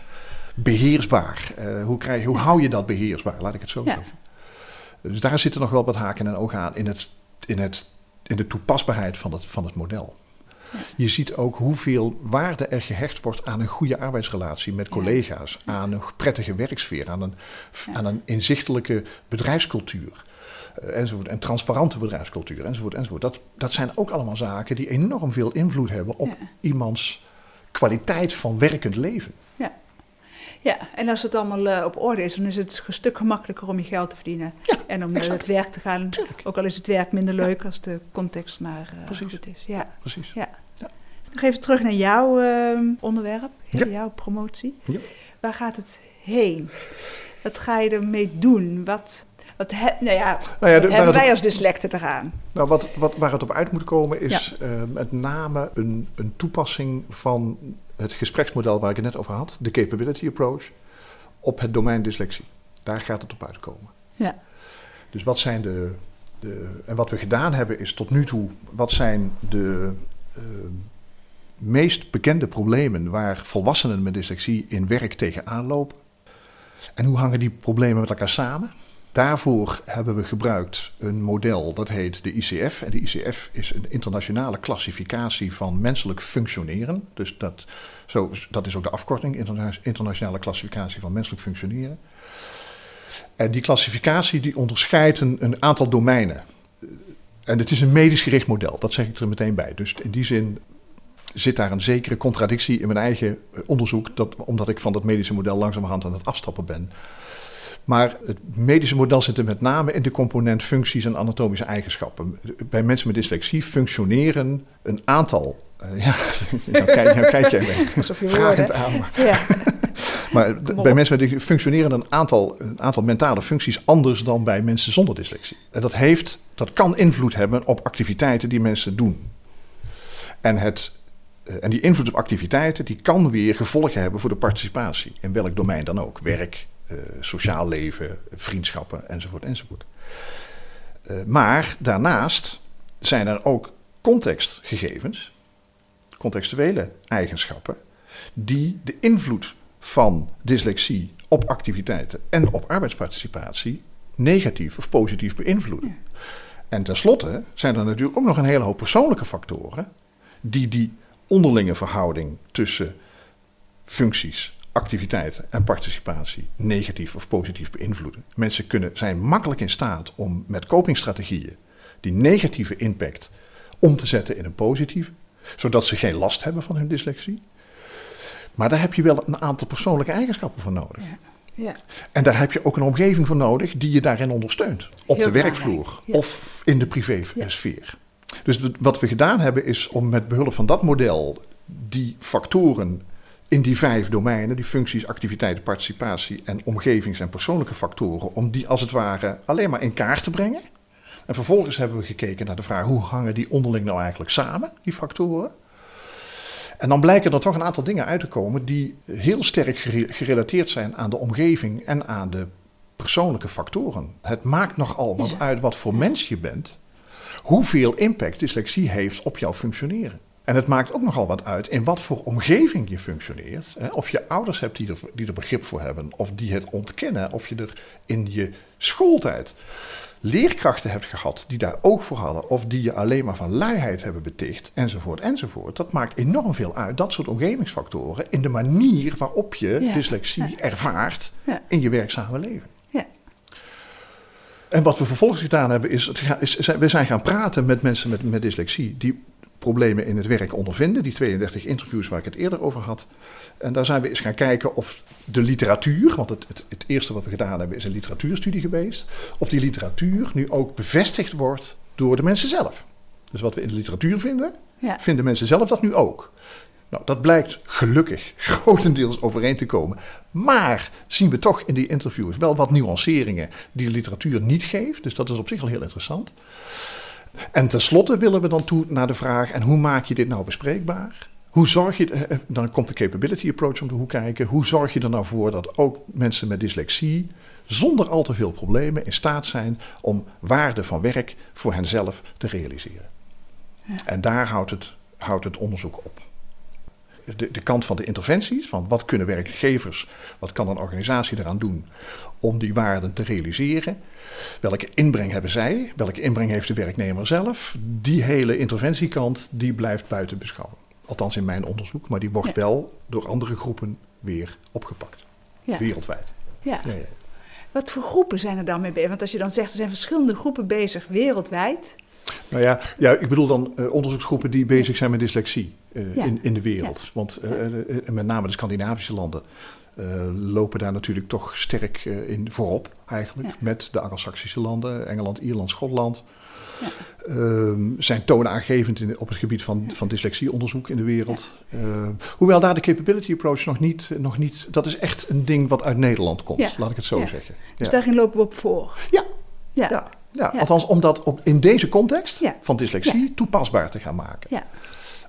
beheersbaar? Eh, hoe, krijg, hoe hou je dat beheersbaar? Laat ik het zo Ja. zeggen. Dus daar zitten nog wel wat haken en ogen aan in, het, in, het, in de toepasbaarheid van het, van het model. Je ziet ook hoeveel waarde er gehecht wordt aan een goede arbeidsrelatie met collega's, aan een prettige werksfeer, aan een, aan een inzichtelijke bedrijfscultuur. Uh, enzovoort, en transparante bedrijfscultuur, enzovoort, enzovoort. Dat, dat zijn ook allemaal zaken die enorm veel invloed hebben op iemands kwaliteit van werkend leven. Ja. En als het allemaal uh, op orde is, dan is het een stuk gemakkelijker om je geld te verdienen. Ja, en om naar het werk te gaan. Tuurlijk. Ook al is het werk minder leuk als de context maar uh, goed is. Ja. Precies. Ja. ja. Nog even terug naar jouw uh, onderwerp, ja. jouw promotie. Ja. Waar gaat het heen? Wat ga je ermee doen? Wat, wat, he, nou ja, nou ja, hebben wij als dyslecten eraan? Nou, wat, wat, waar het op uit moet komen is ja. met name een, een toepassing van het gespreksmodel waar ik het net over had, de capability approach, op het domein dyslexie. Daar gaat het op uitkomen. Ja. Dus wat zijn de, de. En wat we gedaan hebben is tot nu toe. Wat zijn de uh, meest bekende problemen waar volwassenen met dyslexie in werk tegenaan lopen? En hoe hangen die problemen met elkaar samen? Daarvoor hebben we gebruikt een model dat heet de ICF. En de ICF is een internationale klassificatie van menselijk functioneren. Dus dat, zo, dat is ook de afkorting, internationale klassificatie van menselijk functioneren. En die klassificatie die onderscheidt een, een aantal domeinen. En het is een medisch gericht model, dat zeg ik er meteen bij. Dus in die zin zit daar een zekere contradictie in mijn eigen onderzoek, dat, omdat ik van dat medische model langzamerhand aan het afstappen ben. Maar het medische model zit er met name in de component functies en anatomische eigenschappen. Bij mensen met dyslexie functioneren een aantal. Uh, ja, nou kijk, nou kijk jij mee. Vragend aan. Ja. maar bij mensen met dyslexie functioneren een aantal, een aantal mentale functies anders dan bij mensen zonder dyslexie. En dat, heeft, dat kan invloed hebben op activiteiten die mensen doen. En, het, en die invloed op activiteiten die kan weer gevolgen hebben voor de participatie. In welk domein dan ook. Werk, sociaal leven, vriendschappen enzovoort enzovoort. Uh, maar daarnaast zijn er ook contextgegevens, contextuele eigenschappen, die de invloed van dyslexie op activiteiten en op arbeidsparticipatie negatief of positief beïnvloeden. Ja. En tenslotte zijn er natuurlijk ook nog een hele hoop persoonlijke factoren die die onderlinge verhouding tussen functies activiteiten en participatie negatief of positief beïnvloeden. Mensen kunnen, zijn makkelijk in staat om met copingstrategieën die negatieve impact om te zetten in een positieve, zodat ze geen last hebben van hun dyslexie. Maar daar heb je wel een aantal persoonlijke eigenschappen voor nodig. Ja. Ja. En daar heb je ook een omgeving voor nodig die je daarin ondersteunt. Op Heel de werkvloer ja. of in de privésfeer. Dus wat we gedaan hebben is om met behulp van dat model die factoren in die vijf domeinen, die functies, activiteiten, participatie en omgevings- en persoonlijke factoren, om die als het ware alleen maar in kaart te brengen. En vervolgens hebben we gekeken naar de vraag hoe hangen die onderling nou eigenlijk samen, die factoren. En dan blijken er toch een aantal dingen uit te komen die heel sterk gerelateerd zijn aan de omgeving en aan de persoonlijke factoren. Het maakt nogal wat ja. uit wat voor mens je bent, hoeveel impact dyslexie heeft op jouw functioneren. En het maakt ook nogal wat uit in wat voor omgeving je functioneert. Of je ouders hebt die er, die er begrip voor hebben, of die het ontkennen, of je er in je schooltijd leerkrachten hebt gehad die daar oog voor hadden, of die je alleen maar van luiheid hebben beticht, enzovoort, enzovoort. Dat maakt enorm veel uit, dat soort omgevingsfactoren, in de manier waarop je ja. dyslexie ervaart ja. in je werkzame leven. En wat we vervolgens gedaan hebben, is, is, we zijn gaan praten met mensen met, met dyslexie, die problemen in het werk ondervinden. Die 32 interviews waar ik het eerder over had. En daar zijn we eens gaan kijken of de literatuur, want het, het, het, eerste wat we gedaan hebben is een literatuurstudie geweest, of die literatuur nu ook bevestigd wordt door de mensen zelf. Dus wat we in de literatuur vinden, ja. vinden mensen zelf dat nu ook. Nou, dat blijkt gelukkig grotendeels overeen te komen. Maar zien we toch in die interviews wel wat nuanceringen die de literatuur niet geeft. Dus dat is op zich al heel interessant. En tenslotte willen we dan toe naar de vraag: en hoe maak je dit nou bespreekbaar? Hoe zorg je, dan komt de capability approach om de hoek kijken. Hoe zorg je er nou voor dat ook mensen met dyslexie zonder al te veel problemen in staat zijn om waarde van werk voor henzelf te realiseren? Ja. En daar houdt het, houdt het onderzoek op. de, de kant van de interventies, van wat kunnen werkgevers, wat kan een organisatie eraan doen om die waarden te realiseren. Welke inbreng hebben zij? Welke inbreng heeft de werknemer zelf? Die hele interventiekant die blijft buiten beschouwing. Althans in mijn onderzoek, maar die wordt wel door andere groepen weer opgepakt. Ja. Wereldwijd. Ja. Wat voor groepen zijn er dan mee bezig? Want als je dan zegt, er zijn verschillende groepen bezig wereldwijd. Nou ja, ja, ik bedoel dan eh, onderzoeksgroepen die bezig zijn met dyslexie Ja. in, in de wereld. Want eh, eh, met name de Scandinavische landen eh, lopen daar natuurlijk toch sterk eh, in voorop eigenlijk. Met de Anglo-Saxische landen, Engeland, Ierland, Schotland. Ja. Ehm, zijn toonaangevend in, op het gebied van, van dyslexieonderzoek in de wereld. Eh, hoewel daar de capability approach nog niet, nog niet... Dat is echt een ding wat uit Nederland komt, Ja. laat ik het zo Ja. zeggen. Dus daarin lopen we op voor. Ja, Ja. ja, althans om dat op, in deze context van dyslexie toepasbaar te gaan maken. Ja.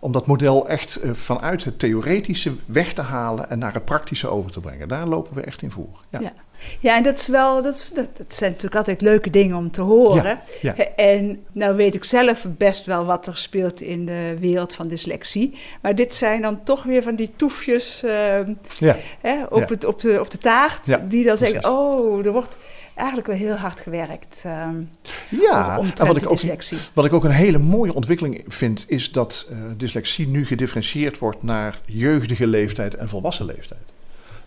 Om dat model echt eh, vanuit het theoretische weg te halen en naar het praktische over te brengen. Daar lopen we echt in voor. Ja. Ja, en dat is wel, dat, is, dat, dat zijn natuurlijk altijd leuke dingen om te horen. Ja, ja. En nou weet ik zelf best wel wat er speelt in de wereld van dyslexie. Maar dit zijn dan toch weer van die toefjes ehm, Ja. hè, op, het, op, de, op de taart. Die dan zeggen, oh, er wordt eigenlijk wel heel hard gewerkt ehm Ja, om en wat ik, ook, dyslexie. wat ik ook een hele mooie ontwikkeling vind, is dat eh, dyslexie nu gedifferentieerd wordt naar jeugdige leeftijd en volwassen leeftijd.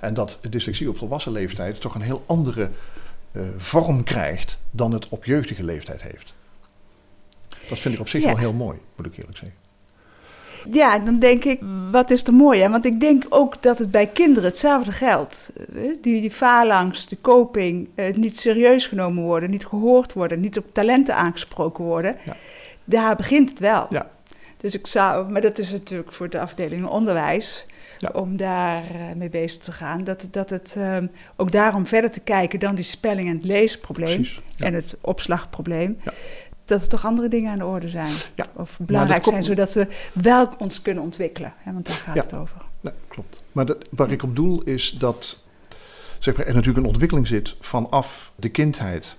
En dat dyslexie op volwassen leeftijd toch een heel andere eh, vorm krijgt dan het op jeugdige leeftijd heeft. Dat vind ik op zich Ja. wel heel mooi, moet ik eerlijk zeggen. Ja, dan denk ik, wat is er mooi aan? Want ik denk ook dat het bij kinderen hetzelfde geldt. Eh, Die, die faalangst, de coping, eh, het niet serieus genomen worden, niet gehoord worden, niet op talenten aangesproken worden. Ja. Daar begint het wel. Ja. Dus ik zou, maar dat is natuurlijk voor de afdeling onderwijs, Ja. om daar eh, mee bezig te gaan. Dat, dat het ehm, ook daarom verder te kijken dan die spelling- en het leesprobleem Precies. Ja. en het opslagprobleem. Ja. Dat er toch andere dingen aan de orde zijn. Ja. Of belangrijk komt- zijn, zodat we wel ons kunnen ontwikkelen. Hè, want daar gaat Ja. het over. Nee, klopt. Maar dat, waar ik op doel is dat zeg maar, er natuurlijk een ontwikkeling zit vanaf de kindheid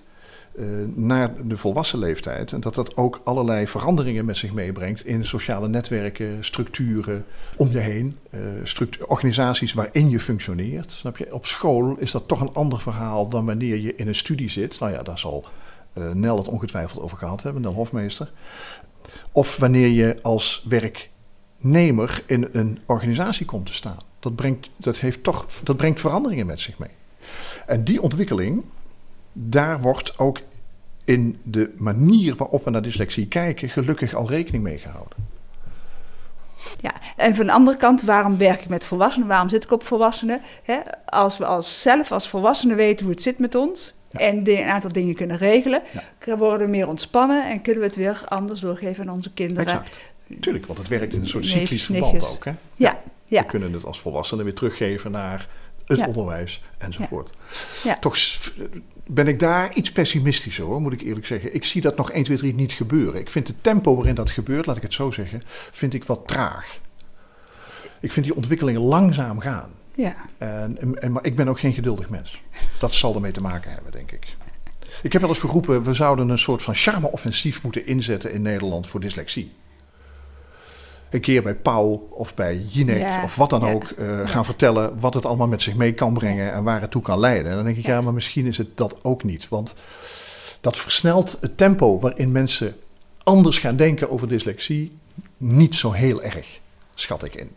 naar de volwassen leeftijd. En dat dat ook allerlei veranderingen met zich meebrengt in sociale netwerken, structuren om je heen, eh, organisaties waarin je functioneert. Snap je? Op school is dat toch een ander verhaal dan wanneer je in een studie zit. Nou ja, daar zal eh, Nel het ongetwijfeld over gehad hebben, Nel Hofmeester. Of wanneer je als werknemer in een organisatie komt te staan. Dat brengt, dat heeft toch, dat brengt veranderingen met zich mee. En die ontwikkeling, daar wordt ook in de manier waarop we naar dyslexie kijken, gelukkig al rekening mee gehouden. Ja, en van de andere kant, waarom werk ik met volwassenen? Waarom zit ik op volwassenen? Als we als zelf als volwassenen weten hoe het zit met ons Ja. en een aantal dingen kunnen regelen, Ja. worden we meer ontspannen en kunnen we het weer anders doorgeven aan onze kinderen. Exact. Tuurlijk, want het werkt in een soort cyclisch verband ook. Hè? Ja, ja, We kunnen het als volwassenen weer teruggeven naar het onderwijs enzovoort. Ja. Toch ben ik daar iets pessimistischer hoor, moet ik eerlijk zeggen. Ik zie dat nog 1, 2, 3 niet gebeuren. Ik vind het tempo waarin dat gebeurt, laat ik het zo zeggen, vind ik wat traag. Ik vind die ontwikkelingen langzaam gaan. ja. En, en, en- maar ik ben ook geen geduldig mens. Dat zal ermee te maken hebben, denk ik. Ik heb wel eens geroepen, we zouden een soort van charme-offensief moeten inzetten in Nederland voor dyslexie. Een keer bij Pauw of bij Jinek Ja, of wat dan ja, ook eh, gaan vertellen wat het allemaal met zich mee kan brengen en waar het toe kan leiden. En dan denk ik, ja, maar misschien is het dat ook niet. Want dat versnelt het tempo waarin mensen anders gaan denken over dyslexie niet zo heel erg, schat ik in.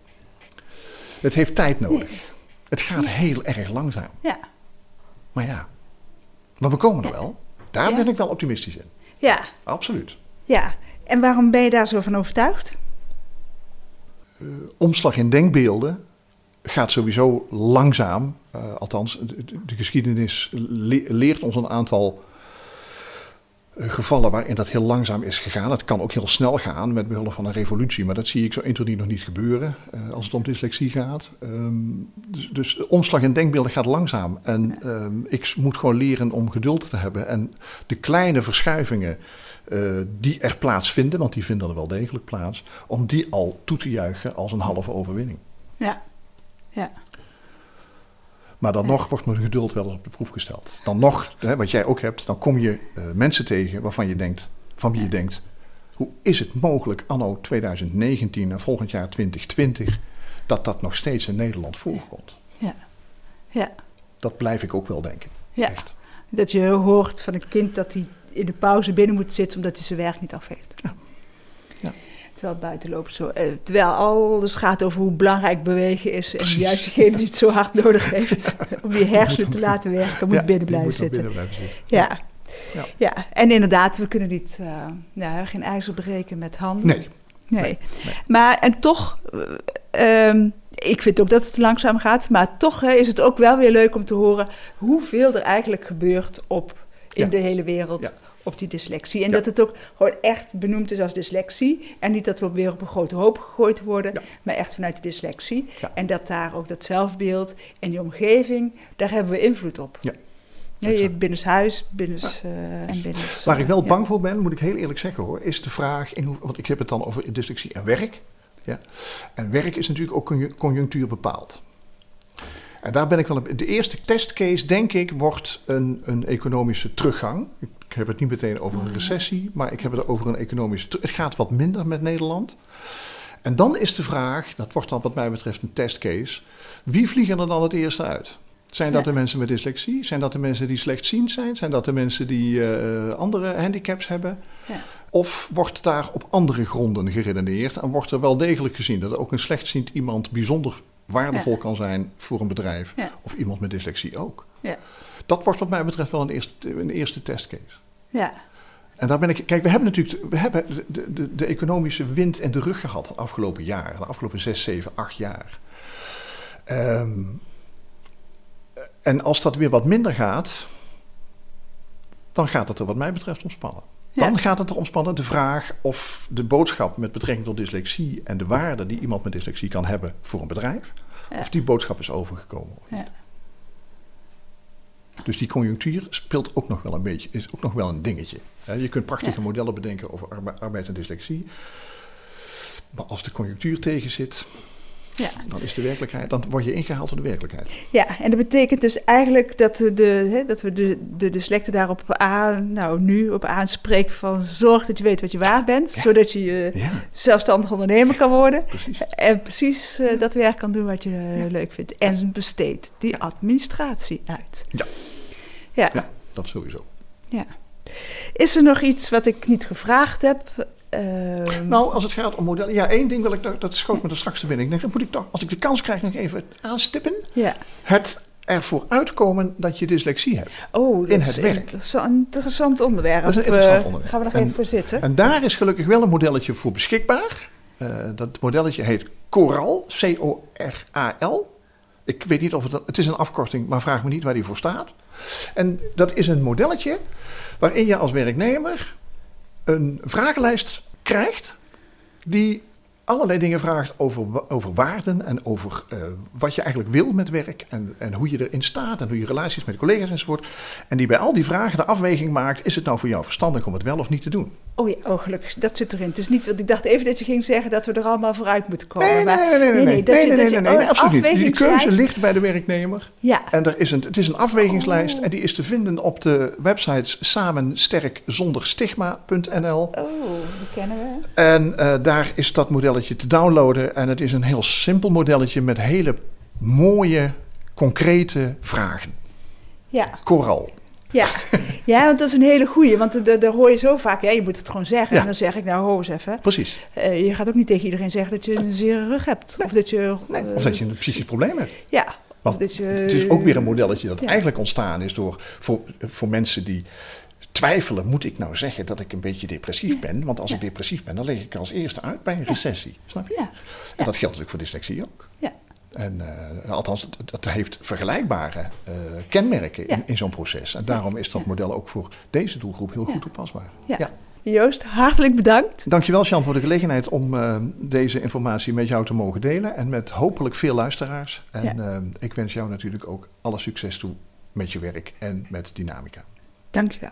Het heeft tijd nodig. Het gaat heel erg langzaam. ja. Maar ja, maar we komen er wel. Daar ben ik wel optimistisch in. ja. Absoluut. Ja, en waarom ben je daar zo van overtuigd? Omslag in denkbeelden gaat sowieso langzaam. eh, althans, de, de- de geschiedenis le- leert ons een aantal eh, gevallen waarin dat heel langzaam is gegaan. Het kan ook heel snel gaan met behulp van een revolutie, maar dat zie ik zo 1, 2, 3 nog niet gebeuren eh, als het om dyslexie gaat. Ehm, dus, dus de omslag in denkbeelden gaat langzaam. En ehm, ik moet gewoon leren om geduld te hebben. En de kleine verschuivingen eh, die er plaatsvinden, want die vinden er wel degelijk plaats, om die al toe te juichen als een halve overwinning. Ja, ja, Maar dan nog wordt mijn geduld wel eens op de proef gesteld. Dan nog, hè, wat jij ook hebt, dan kom je eh, mensen tegen waarvan je denkt, van wie je denkt, hoe is het mogelijk anno 2019 en volgend jaar 2020 dat dat nog steeds in Nederland voorkomt. Ja. Ja. Dat blijf ik ook wel denken. Ja. Echt. Dat je hoort van een kind dat hij in de pauze binnen moet zitten omdat hij zijn werk niet af heeft. Ja. Ja. Terwijl het buiten loopt zo. eh, terwijl alles gaat over hoe belangrijk bewegen is. En Precies. juist degene die het zo hard nodig heeft om die hersenen te laten werken, moet binnen blijven moet zitten. binnen blijven zitten. Ja. Ja. Ja. en inderdaad, we kunnen niet, eh, ja, geen ijzer breken met handen. Nee, Nee. nee. Maar en toch, eh, ehm, ik vind ook dat het langzaam gaat, maar toch hè, is het ook wel weer leuk om te horen hoeveel er eigenlijk gebeurt op, in Ja. de hele wereld Ja. Op die dyslexie. En Ja. dat het ook gewoon echt benoemd is als dyslexie. En niet dat we weer op een grote hoop gegooid worden, Ja. maar echt vanuit de dyslexie. Ja. En dat daar ook dat zelfbeeld en die omgeving, daar hebben we invloed op. Ja. Ja, je binnenshuis, binnens, eh en binnens... Waar ik wel ja. bang voor ben, moet ik heel eerlijk zeggen hoor, is de vraag, in hoe, want ik heb het dan over dyslexie en werk. Ja. En werk is natuurlijk ook conju- conjunctuur bepaald. En daar ben ik wel. op- De eerste testcase, denk ik, wordt een, een economische teruggang. Ik heb het niet meteen over een recessie, maar ik heb het over een economische. Het gaat wat minder met Nederland. En dan is de vraag, dat wordt dan wat mij betreft een testcase, wie vliegen er dan het eerste uit? Zijn dat Ja. de mensen met dyslexie? Zijn dat de mensen die slechtziend zijn? Zijn dat de mensen die eh, andere handicaps hebben? Ja. Of wordt daar op andere gronden geredeneerd en wordt er wel degelijk gezien dat ook een slechtziend iemand bijzonder waardevol Ja. kan zijn voor een bedrijf Ja. of iemand met dyslexie ook? Ja. Dat wordt wat mij betreft wel een eerste, een eerste testcase. Ja, En daar ben ik. Kijk, we hebben natuurlijk we hebben de, de, de economische wind in de rug gehad de afgelopen jaren, de afgelopen zes, zeven, acht jaar. Ehm, en als dat weer wat minder gaat, dan gaat het er wat mij betreft ontspannen. Ja. Dan gaat het er ontspannen de vraag of de boodschap met betrekking tot dyslexie en de waarde die iemand met dyslexie kan hebben voor een bedrijf, Ja. of die boodschap is overgekomen. ja. Dus die conjunctuur speelt ook nog wel een beetje, is ook nog wel een dingetje. Je kunt prachtige modellen bedenken over arbe- arbeid en dyslexie. Maar als de conjunctuur tegen zit, ja. dan is de werkelijkheid, dan word je ingehaald door de werkelijkheid. Ja, en dat betekent dus eigenlijk dat we de, hè, dat we de, de dyslecten daarop aan, nou nu op aanspreken van zorg dat je weet wat je waard bent, Ja. zodat je Ja, zelfstandig ondernemer kan worden precies. en precies eh, dat werk kan doen wat je eh, leuk vindt. En besteed die administratie uit. Ja. Ja. Ja, dat sowieso. ja. Is er nog iets wat ik niet gevraagd heb? Ehm, Nou, als het gaat om modellen, ja, één ding wil ik, dat schoot me er straks te binnen. Ik denk, dat moet ik toch, als ik de kans krijg, nog even aanstippen. ja. Het ervoor uitkomen dat je dyslexie hebt. Oh, dat In is het een werk. interessant, interessant onderwerp. Dat is een interessant Eh, onderwerp. Gaan we nog En- even voor zitten? En daar is gelukkig wel een modelletje voor beschikbaar. Eh, dat modelletje heet Coral, C-O-R-A-L. Ik weet niet of het... Het is een afkorting, maar vraag me niet waar die voor staat. En dat is een modelletje waarin je als werknemer een vragenlijst krijgt... die allerlei dingen vraagt over, over waarden en over eh, wat je eigenlijk wil met werk... En, en hoe je erin staat en hoe je relaties met collega's enzovoort. En die bij al die vragen de afweging maakt... is het nou voor jou verstandig om het wel of niet te doen? Oh ja, oh gelukkig, dat zit erin. Het is niet, want ik dacht even dat je ging zeggen dat we er allemaal vooruit moeten komen. Nee, nee, maar- nee, nee, nee, nee, nee, nee, nee, nee, oh, absoluut niet. Die keuze ligt bij de werknemer. Ja, En er is een, het is een afwegingslijst Oh. en die is te vinden op de websites samensterkzonderstigma.nl. oh, die kennen we. En eh, daar is dat modelletje te downloaden. En het is een heel simpel modelletje met hele mooie, concrete vragen. Ja, Coral. ja. ja, want dat is een hele goeie. Want daar hoor je zo vaak, ja, je moet het gewoon zeggen. Ja. En dan zeg ik, nou, ho eens even. Precies. Eh, je gaat ook niet tegen iedereen zeggen dat je een zere rug hebt. Of dat je... Nee, eh, of dat je een psychisch probleem hebt. Ja, Want je... het is ook weer een modelletje dat ja. eigenlijk ontstaan is door, voor, voor mensen die twijfelen. Moet ik nou zeggen dat ik een beetje depressief ben? Want als ik depressief ben, dan leg ik als eerste uit bij een recessie. Snap je? Ja, En dat geldt natuurlijk voor dyslexie ook. ja. En eh, althans, het heeft vergelijkbare eh, kenmerken in, in zo'n proces. En daarom is dat model ook voor deze doelgroep heel goed toepasbaar. Ja. Joost, hartelijk bedankt. Dankjewel, Jan, voor de gelegenheid om eh, deze informatie met jou te mogen delen. En met hopelijk veel luisteraars. En Ja. ik wens jou natuurlijk ook alle succes toe met je werk en met Dynamica. Dankjewel.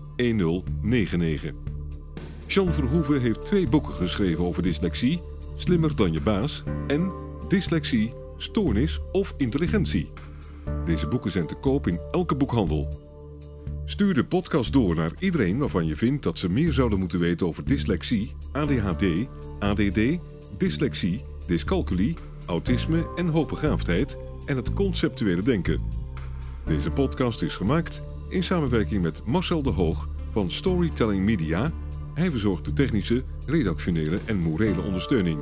1099. Jean Verhoeven heeft twee boeken geschreven over dyslexie: Slimmer dan je baas en Dyslexie, Stoornis of Intelligentie. Deze boeken zijn te koop in elke boekhandel. Stuur de podcast door naar iedereen waarvan je vindt dat ze meer zouden moeten weten over dyslexie, ADHD, ADD, dyslexie, dyscalculie, autisme en hoogbegaafdheid en het conceptuele denken. Deze podcast is gemaakt in samenwerking met Marcel de Hoog van Storytelling Media. Hij verzorgt de technische, redactionele en morele ondersteuning.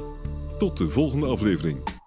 Tot de volgende aflevering.